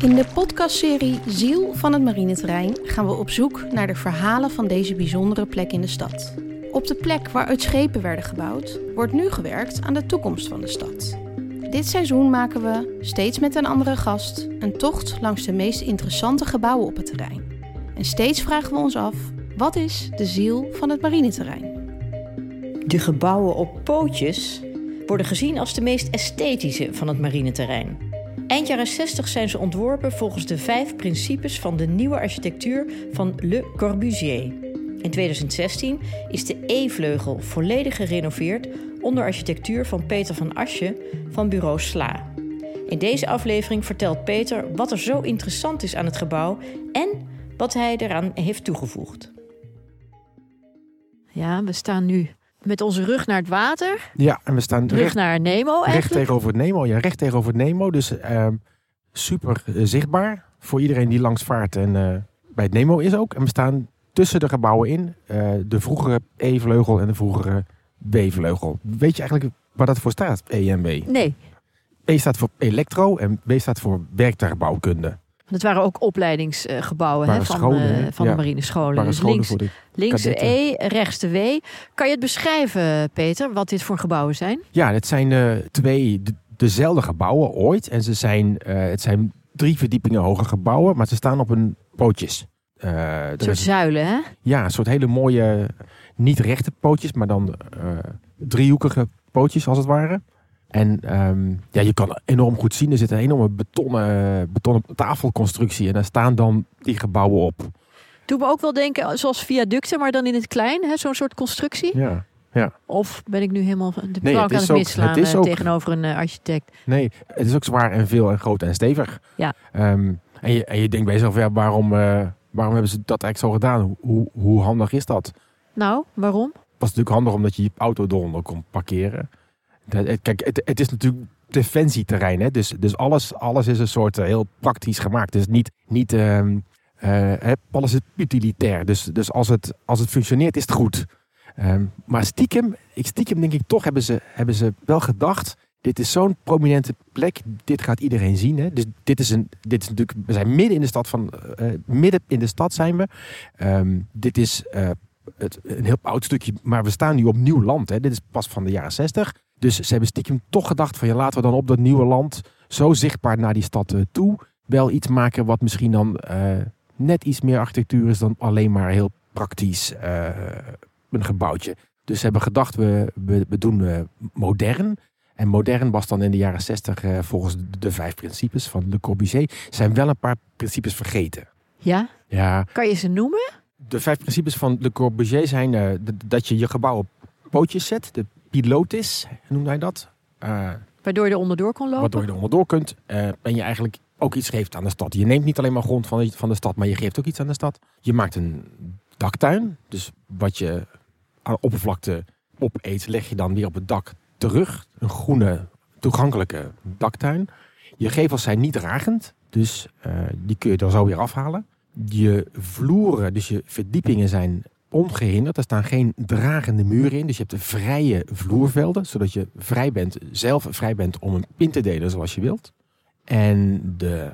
In de podcastserie Ziel van het marineterrein gaan we op zoek naar de verhalen van deze bijzondere plek in de stad. Op de plek waaruit schepen werden gebouwd, wordt nu gewerkt aan de toekomst van de stad. Dit seizoen maken we, steeds met een andere gast, een tocht langs de meest interessante gebouwen op het terrein. En steeds vragen we ons af: wat is de ziel van het marineterrein? De gebouwen op pootjes worden gezien als de meest esthetische van het marineterrein. Eind jaren 60 zijn ze ontworpen volgens de vijf principes van de nieuwe architectuur van Le Corbusier. In 2016 is de E-vleugel volledig gerenoveerd onder architectuur van Peter van Asje van bureau Sla. In deze aflevering vertelt Peter wat er zo interessant is aan het gebouw en wat hij eraan heeft toegevoegd. Ja, we staan nu met onze rug naar het water. Ja, en we staan Rug recht, naar Nemo recht tegenover het Nemo. Ja, recht tegenover het Nemo. Dus ehm, super eh, zichtbaar voor iedereen die langs vaart en eh, bij het Nemo is ook. En we staan tussen de gebouwen in. eh, de vroegere E-vleugel en de vroegere B-vleugel. Weet je eigenlijk waar dat voor staat, E en B? Nee, E staat voor elektro en B staat voor werktuigbouwkunde. Dat waren ook opleidingsgebouwen hè, van, scholen, eh, hè? van Ja. de marinescholen. Dus links, de... links de E, rechts de W. Kan je het beschrijven, Peter, wat dit voor gebouwen zijn? Ja, het zijn eh, twee de- dezelfde gebouwen ooit. En ze zijn, eh, het zijn drie verdiepingen hoge gebouwen, maar ze staan op een pootjes. Een soort is- zuilen, hè? Ja, een soort hele mooie, niet rechte pootjes, maar dan eh, driehoekige pootjes als het ware. En ehm, ja, je kan enorm goed zien, er zit een enorme betonnen, betonnen tafelconstructie en daar staan dan die gebouwen op. Doe me ook wel denken, zoals viaducten, maar dan in het klein, hè? zo'n soort constructie. Ja. Of ben ik nu helemaal de Nee, plank het aan het ook- misslaan het eh, ook- tegenover een eh, architect? Nee, het is ook zwaar en veel en groot en stevig. Ja. Ehm, en, je, en je denkt bij jezelf, ja, waarom, eh, waarom hebben ze dat eigenlijk zo gedaan? Hoe, hoe handig is dat? Nou, waarom? was natuurlijk handig omdat je je auto eronder kon parkeren. Het- Kijk, het, is natuurlijk defensieterrein, hè? Dus, dus alles, alles is een soort eh, heel praktisch gemaakt. Dus niet, niet ehm, eh, alles is utilitair. Dus, dus als, het, als het functioneert, is het goed. Ehm, maar stiekem, ik stiekem denk ik toch, hebben ze, hebben ze wel gedacht. Dit is zo'n prominente plek. Dit gaat iedereen zien. Hè? Dus dit is, een, dit is natuurlijk. We zijn midden in de stad van. eh, midden in de stad zijn we. Ehm, dit is eh, het, een heel oud stukje, maar we staan nu op nieuw land. Hè. Dit is pas van de jaren 60. Dus ze hebben stiekem toch gedacht van ja, laten we dan op dat nieuwe land zo zichtbaar naar die stad eh, toe wel iets maken wat misschien dan eh, net iets meer architectuur is dan alleen maar heel praktisch eh, een gebouwtje. Dus ze hebben gedacht we, we, we doen modern. En modern was dan in de jaren 60 eh, volgens de, de vijf principes van Le Corbusier. Zijn wel een paar principes vergeten. Ja? Ja, Kan je ze noemen? de vijf principes van Le Corbusier zijn dat je je gebouw op pootjes zet. De pilotis, noemde hij dat. Eh, Waardoor je er onderdoor kon lopen? waardoor je er onderdoor kunt. eh, en je eigenlijk ook iets geeft aan de stad. Je neemt niet alleen maar grond van de, van de stad, maar je geeft ook iets aan de stad. Je maakt een daktuin. Dus wat je aan oppervlakte opeet, leg je dan weer op het dak terug. Een groene, toegankelijke daktuin. Je gevels zijn niet dragend, dus eh, die kun je er zo weer afhalen. Je vloeren, dus je verdiepingen zijn ongehinderd. Er staan geen dragende muren in, dus je hebt vrije vloervelden, zodat je vrij bent, zelf vrij bent om een pin te delen zoals je wilt. En de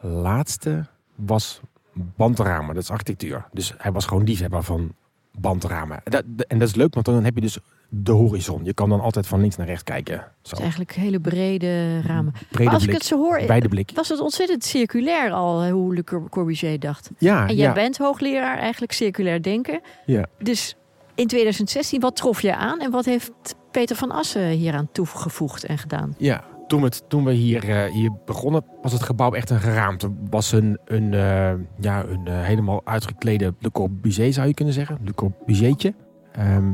laatste was bandramen, dat is architectuur. Dus hij was gewoon liefhebber van bandramen. En dat, en dat is leuk, want dan heb je dus de horizon. Je kan dan altijd van links naar rechts kijken. Zo, Het is eigenlijk hele brede ramen. brede maar als ik het zo hoor, blik. was het ontzettend circulair al, hoe Le Cor- Corbusier dacht. Ja, En jij ja, bent hoogleraar eigenlijk circulair denken. ja. Dus in 2016, wat trof je aan en wat heeft Peter van Assen hieraan toegevoegd en gedaan? Ja, toen, we het, toen we hier, eh, hier begonnen, was het gebouw echt een geraamte. was een, een, eh, ja, een eh, helemaal uitgeklede Le Corbusier, zou je kunnen zeggen. Le Corbusiertje. Ehm,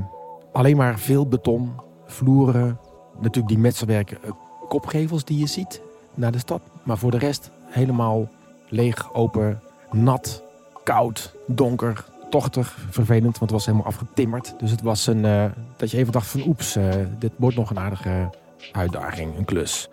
alleen maar veel beton, vloeren. Natuurlijk die metselwerk eh, kopgevels die je ziet naar de stad. Maar voor de rest helemaal leeg, open, nat, koud, donker, tochtig, vervelend. Want het was helemaal afgetimmerd. Dus het was een, eh, dat je even dacht van oeps, eh, dit wordt nog een aardige uitdaging, een klus.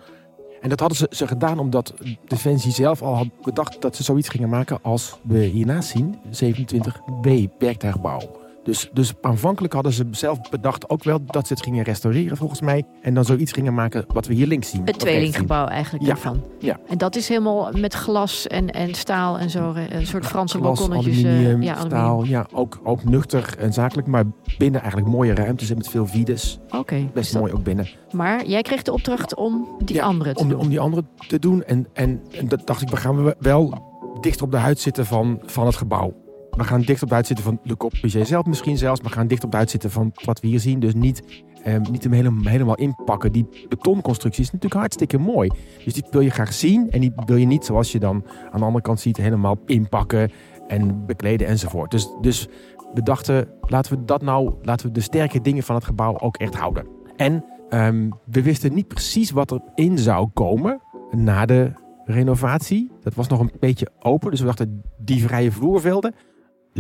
En dat hadden ze, ze gedaan omdat Defensie zelf al had bedacht dat ze zoiets gingen maken als we hiernaast zien, 27B werktuigbouw. Dus, dus aanvankelijk hadden ze zelf bedacht ook wel dat ze het gingen restaureren volgens mij. En dan zoiets gingen maken wat we hier links zien. Het tweelinggebouw eigenlijk Ja, daarvan. ja. En dat is helemaal met glas en, en staal en zo. eh, Een soort Franse Glas, balkonnetjes. eh, aluminium, ja, aluminium. staal. Ja, ook, ook nuchter en zakelijk. Maar binnen eigenlijk mooie ruimtes en met veel vides. Oké. dus Best dat- mooi ook binnen. Maar jij kreeg de opdracht om die Ja, andere te om, doen. om die andere te doen. En, en, en dat dacht ik, we gaan we wel dicht op de huid zitten van, van het gebouw. We gaan dicht op de huid zitten van Le Corbusier zelf misschien zelfs. Maar gaan dicht op de huid zitten van wat we hier zien. Dus niet, eh, niet hem helemaal, helemaal inpakken. Die betonconstructie is natuurlijk hartstikke mooi. Dus die wil je graag zien. En die wil je niet, zoals je dan aan de andere kant ziet, helemaal inpakken en bekleden enzovoort. Dus, dus we dachten, laten we dat nou, laten we de sterke dingen van het gebouw ook echt houden. En ehm, we wisten niet precies wat erin zou komen na de renovatie. Dat was nog een beetje open, dus we dachten die vrije vloervelden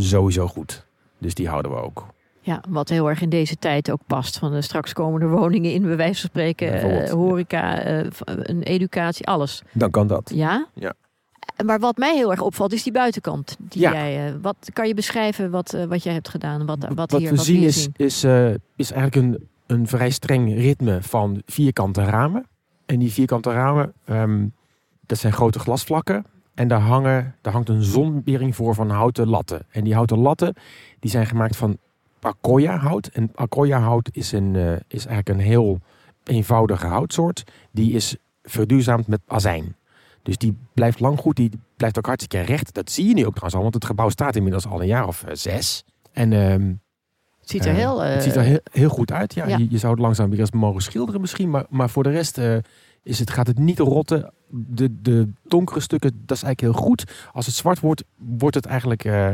sowieso goed. Dus die houden we ook. Ja, wat heel erg in deze tijd ook past. Van de straks komende woningen in, bij wijze van spreken, eh, horeca, eh, een educatie, alles. Dan kan dat. Ja? Ja. Maar wat mij heel erg opvalt is die buitenkant. Die Ja. jij, eh, wat kan je beschrijven wat, eh, wat jij hebt gedaan? Wat, wat, Wat hier, we wat zien hier is, is, eh, is eigenlijk een, een vrij streng ritme van vierkante ramen. En die vierkante ramen, ehm, dat zijn grote glasvlakken. En daar, hangen, daar hangt een zonwering voor van houten latten. En die houten latten die zijn gemaakt van Akoya hout. En Akoya hout is, een, eh, is eigenlijk een heel eenvoudige houtsoort. Die is verduurzaamd met azijn. Dus die blijft lang goed, die blijft ook hartstikke recht. Dat zie je nu ook trouwens al, want het gebouw staat inmiddels al een jaar of eh, zes. En ehm, Het ziet er eh, heel... het ziet er heel, heel goed uit. Ja, ja. Je, je zou het langzaam weer eens mogen schilderen misschien. Maar, maar voor de rest is het, gaat het niet rotten. De, de donkere stukken, dat is eigenlijk heel goed. Als het zwart wordt, wordt het eigenlijk eh,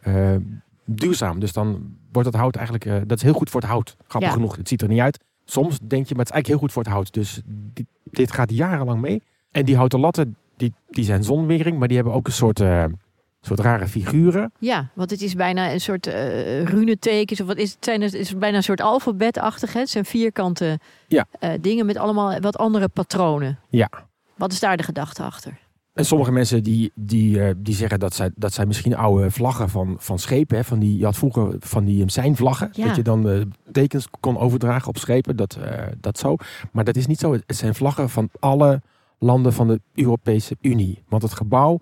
eh, duurzaam. Dus dan wordt het hout eigenlijk... eh, dat is heel goed voor het hout. Grappig Ja. genoeg. Het ziet er niet uit. Soms denk je, maar het is eigenlijk heel goed voor het hout. Dus dit, dit gaat jarenlang mee. En die houten latten, die, die zijn zonwering. Maar die hebben ook een soort, soort rare figuren. Ja, want het is bijna een soort eh runetekens. Of wat is het? Zijn het is bijna een soort alfabetachtig. hè? Het zijn vierkante Ja. eh, dingen met allemaal wat andere patronen. Ja. Wat is daar de gedachte achter? En sommige mensen die, die, eh, die zeggen dat zij, dat zij misschien oude vlaggen van, van schepen. Hè, van die, je had vroeger van die seinvlaggen. Ja. Dat je dan tekens kon overdragen op schepen. Dat, dat zo. Maar dat is niet zo. Het zijn vlaggen van alle landen van de Europese Unie. Want het gebouw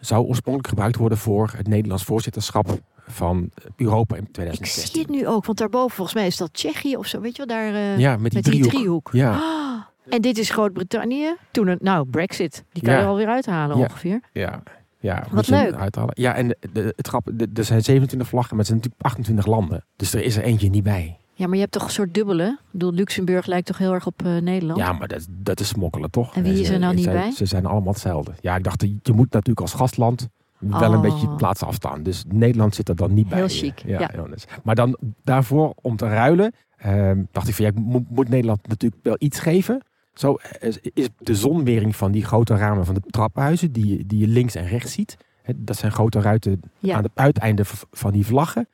zou oorspronkelijk gebruikt worden voor het Nederlands voorzitterschap van Europa in Ik 2016. zie het nu ook, want daarboven volgens mij is dat Tsjechië of zo. Weet je wel, daar eh, Ja, met die met die driehoek. Ja. Ah, en dit is Groot-Brittannië. Toen nou, Brexit. Die kan Ja. je alweer uithalen Ja. ongeveer. Ja, ja Wat leuk. Uithalen. Ja, en de, de- het grap, er zijn 27 vlaggen, maar het zijn natuurlijk 28 landen. Dus er is er eentje niet bij. Ja, maar je hebt toch een soort dubbele? Ik bedoel, Luxemburg lijkt toch heel erg op eh, Nederland? Ja, maar dat, dat is smokkelen, toch? En wie is er nou niet bij? Ze zijn allemaal hetzelfde. Ja, ik dacht, je moet natuurlijk als gastland wel een Oh. beetje plaatsen afstaan. Dus Nederland zit er dan niet bij. Heel chic, ja. heel netjes. Maar dan daarvoor, om te ruilen, ehm, dacht ik van, ja, ik moet, moet Nederland natuurlijk wel iets geven. Zo is, is de zonwering van die grote ramen van de trappenhuizen, die, je- die je links en rechts ziet. Dat zijn grote ruiten Ja. aan het uiteinde van die vlaggen.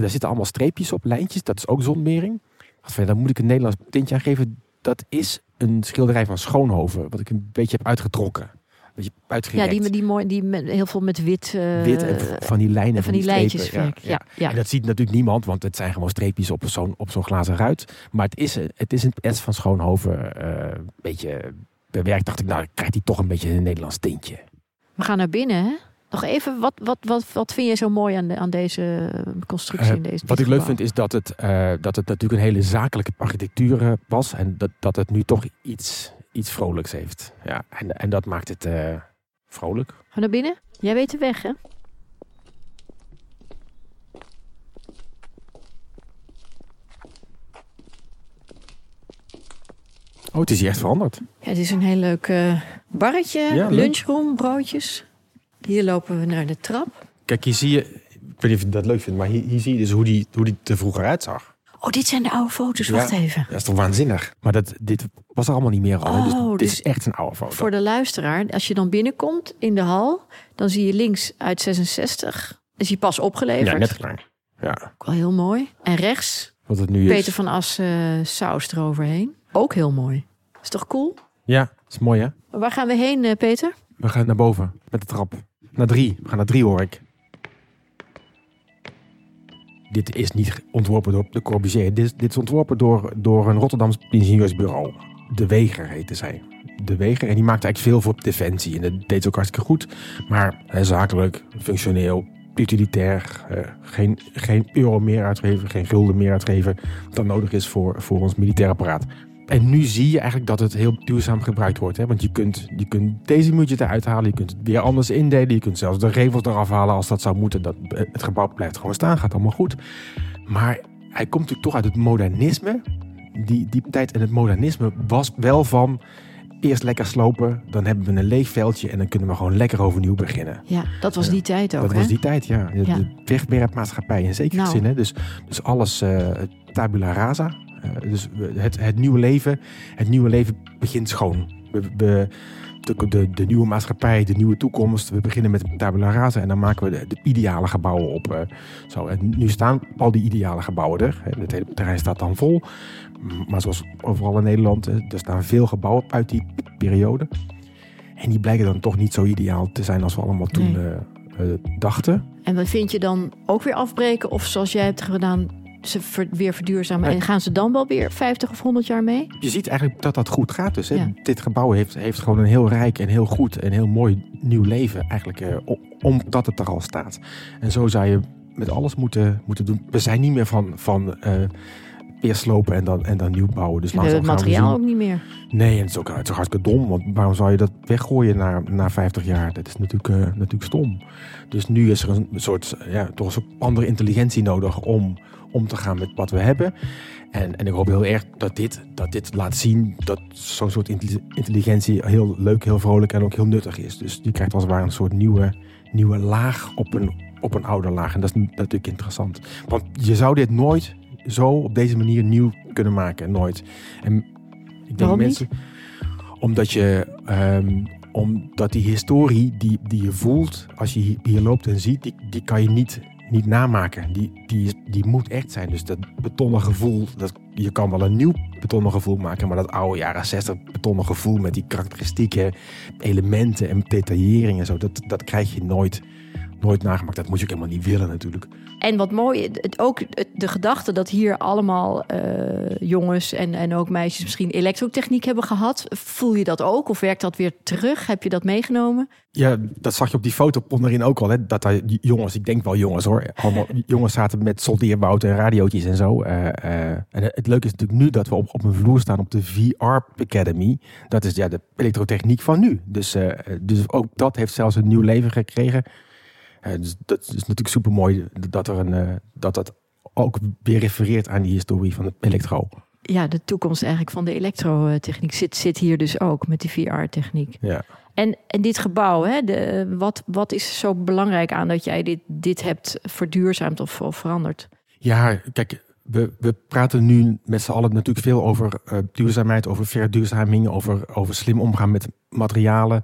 Daar zitten allemaal streepjes op, lijntjes. Dat is ook ja, daar moet ik een Nederlands tintje aan geven. Dat is een schilderij van Schoonhoven, wat ik een beetje heb uitgetrokken. Beetje Ja, die, die, mooi, die met, heel veel met wit. eh, Wit en van die lijnen, en van die lijntjes. strepen. werk. Ja, ja. En dat ziet natuurlijk niemand, want het zijn gewoon streepjes op zo'n glazen ruit. Maar het is, het is een S van Schoonhoven eh, een beetje bewerkt. Dacht ik, nou, dan krijgt hij toch een beetje een Nederlands tintje. We gaan naar binnen, hè? Nog even, wat, wat, wat, wat vind je zo mooi aan, de, aan deze constructie? Eh, in deze, Wat ik leuk vind is dat het, eh, dat het natuurlijk een hele zakelijke architectuur eh, was. En dat, dat het nu toch iets, iets vrolijks heeft. Ja, en, en dat maakt het vrolijk. Gaan we naar binnen? Jij weet de weg, hè? Oh, het is hier echt veranderd. Ja, het is een heel leuk barretje, Ja, lunchroom, broodjes. Hier lopen we naar de trap. Kijk, hier zie je, ik weet niet of je dat leuk vindt, maar hier, hier zie je dus hoe die, hoe die er vroeger uitzag. Oh, dit zijn de oude foto's. Ja. Wacht even. Dat is toch waanzinnig? Maar dat, dit was er allemaal niet meer al. dus Oh, dit dus is echt een oude foto. Voor de luisteraar, als je dan binnenkomt in de hal, dan zie je links uit 66. Is hij pas opgeleverd. Ja, net klaar. Ja, Ook wel heel mooi. En rechts wat het nu Peter is. van As eh, saus eroverheen. Ook heel mooi. Is toch cool? Ja, is mooi hè? Waar gaan we heen, eh, Peter? We gaan naar boven met de trap. Naar drie. We gaan naar drie hoor ik. dit is niet ontworpen door de Corbusier. Dit, dit is ontworpen door, door een Rotterdams ingenieursbureau. De Weger heette zij. De Weger. En die maakte eigenlijk veel voor defensie. En dat deed ze ook hartstikke goed. Maar zakelijk, functioneel, utilitair. eh, geen, geen euro meer uitgeven, geen gulden meer uitgeven. Dan nodig is voor, voor ons militair apparaat. En nu zie je eigenlijk dat het heel duurzaam gebruikt wordt. Hè? Want je kunt, je kunt deze muurtjes eruit halen. Je kunt het weer anders indelen. Je kunt zelfs de gevels eraf halen als dat zou moeten. Dat, eh, het gebouw blijft gewoon staan. Gaat allemaal goed. Maar hij komt natuurlijk toch uit het modernisme. Die, die tijd en het modernisme was wel van... Eerst lekker slopen, dan hebben we een leeg veldje... en dan kunnen we gewoon lekker overnieuw beginnen. Ja, dat was die tijd ook, dat hè? was die tijd, ja. De, Ja. de wegwerpmaatschappij in zekere Nou. zin. Hè? Dus, dus alles eh, tabula rasa. Eh, dus het, het nieuwe leven, het nieuwe leven begint schoon. We, we, de, de, de nieuwe maatschappij, de nieuwe toekomst. We beginnen met tabula rasa en dan maken we de, de ideale gebouwen op. eh, zo. En nu staan al die ideale gebouwen er. Het hele terrein staat dan vol. Maar zoals overal in Nederland, eh, er staan veel gebouwen uit die periode. En die blijken dan toch niet zo ideaal te zijn als we allemaal toen Nee. dachten. En wat vind je dan ook weer afbreken? Of zoals jij hebt gedaan, ze ver- weer verduurzamen? En gaan ze dan wel weer 50 of 100 jaar mee? Je ziet eigenlijk dat dat goed gaat. Dus hè. Ja. dit gebouw heeft, heeft gewoon een heel rijk en heel goed en heel mooi nieuw leven. Eigenlijk eh, omdat het er al staat. En zo zou je met alles moeten, moeten doen. We zijn niet meer van, van eh, eerst slopen en dan, en dan nieuw bouwen. Dus We het materiaal ook niet meer. Nee, en het is ook, het is ook hartstikke dom. Want waarom zou je dat weggooien na, na 50 jaar? Dat is natuurlijk, eh, natuurlijk stom. Dus nu is er een soort, ja, toch een soort andere intelligentie nodig om om te gaan met wat we hebben. En, en ik hoop heel erg dat dit, dat dit laat zien dat zo'n soort intelli- intelligentie heel leuk, heel vrolijk en ook heel nuttig is. Dus die krijgt als het ware een soort nieuwe, nieuwe laag op een, op een oude laag. En dat is natuurlijk interessant. Want je zou dit nooit zo op deze manier nieuw kunnen maken. Nooit. En ik denk Waarom mensen, Omdat je, ehm, omdat die historie die, die je voelt als je hier, loopt en ziet, die, die kan je niet, niet namaken. Die, die, die moet echt zijn. Dus dat betonnen gevoel, dat, je kan wel een nieuw betonnen gevoel maken, maar dat oude jaren 60 betonnen gevoel met die karakteristieke elementen en detaillering en zo, dat, dat krijg je nooit, nooit nagemaakt. Dat moet je ook helemaal niet willen natuurlijk. En wat mooi, het, ook de gedachte dat hier allemaal eh, jongens en, en ook meisjes misschien elektrotechniek hebben gehad. Voel je dat ook? Of werkt dat weer terug? Heb je dat meegenomen? Ja, dat zag je op die foto onderin ook al. Hè? Dat daar jongens, ik denk wel jongens hoor. Allemaal jongens zaten met soldeerbouten en radiootjes en zo. Eh, eh, en het leuke is natuurlijk nu dat we op, op een vloer staan op de VR Academy. Dat is ja, de elektrotechniek van nu. Dus, dus ook dat heeft zelfs een nieuw leven gekregen. Eh, dus dat is natuurlijk super mooi dat, er een, eh, dat dat ook weer refereert aan die historie van het elektro. Ja, de toekomst eigenlijk van de elektrotechniek zit, zit hier dus ook met die VR-techniek. Ja. En, en dit gebouw, hè, de, wat, wat is zo belangrijk aan dat jij dit, dit hebt verduurzaamd of, of veranderd? Ja, kijk, we, we praten nu met z'n allen natuurlijk veel over eh, duurzaamheid, over verduurzaming, over, over slim omgaan met materialen.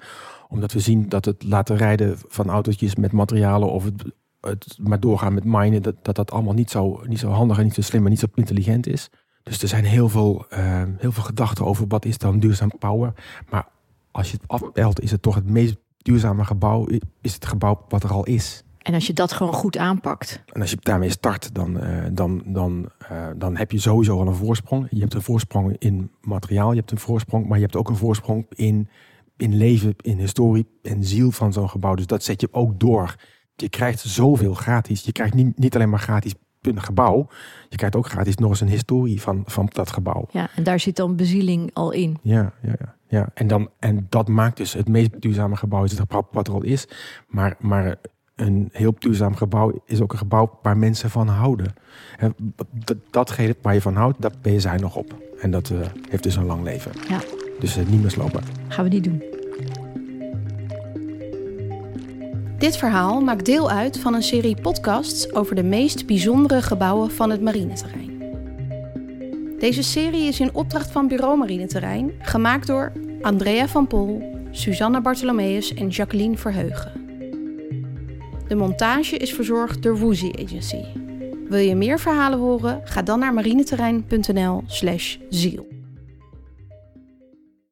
Omdat we zien dat het laten rijden van autootjes met materialen of het, het maar doorgaan met minen, dat dat, dat allemaal niet zo, niet zo handig en niet zo slim en niet zo intelligent is. Dus er zijn heel veel, eh, heel veel gedachten over wat is dan duurzaam bouwen. Maar als je het afbelt, is het toch het meest duurzame gebouw, is het gebouw wat er al is. En als je dat gewoon goed aanpakt. En als je daarmee start, dan, eh, dan, dan, eh, dan heb je sowieso al een voorsprong. Je hebt een voorsprong in materiaal, je hebt een voorsprong, maar je hebt ook een voorsprong in, in leven, in historie en ziel van zo'n gebouw. Dus dat zet je ook door. Je krijgt zoveel gratis. Je krijgt niet, niet alleen maar gratis een gebouw, je krijgt ook gratis nog eens een historie van, van dat gebouw. Ja, en daar zit dan bezieling al in. Ja, ja, ja. ja. En, dan, en dat maakt dus het meest duurzame gebouw is het gebouw wat er al is. Maar, maar een heel duurzaam gebouw is ook een gebouw waar mensen van houden. Dat, datgene waar je van houdt, daar ben je zij nog op. En dat eh, heeft dus een lang leven. Ja. Dus eh, niet meer slopen. Gaan we niet doen. Dit verhaal maakt deel uit van een serie podcasts over de meest bijzondere gebouwen van het marineterrein. Deze serie is in opdracht van Bureau Marineterrein, gemaakt door Andrea van Pol, Susanna Bartholomeus en Jacqueline Verheugen. De montage is verzorgd door Woozy Agency. Wil je meer verhalen horen? Ga dan naar marineterrein.nl/ziel.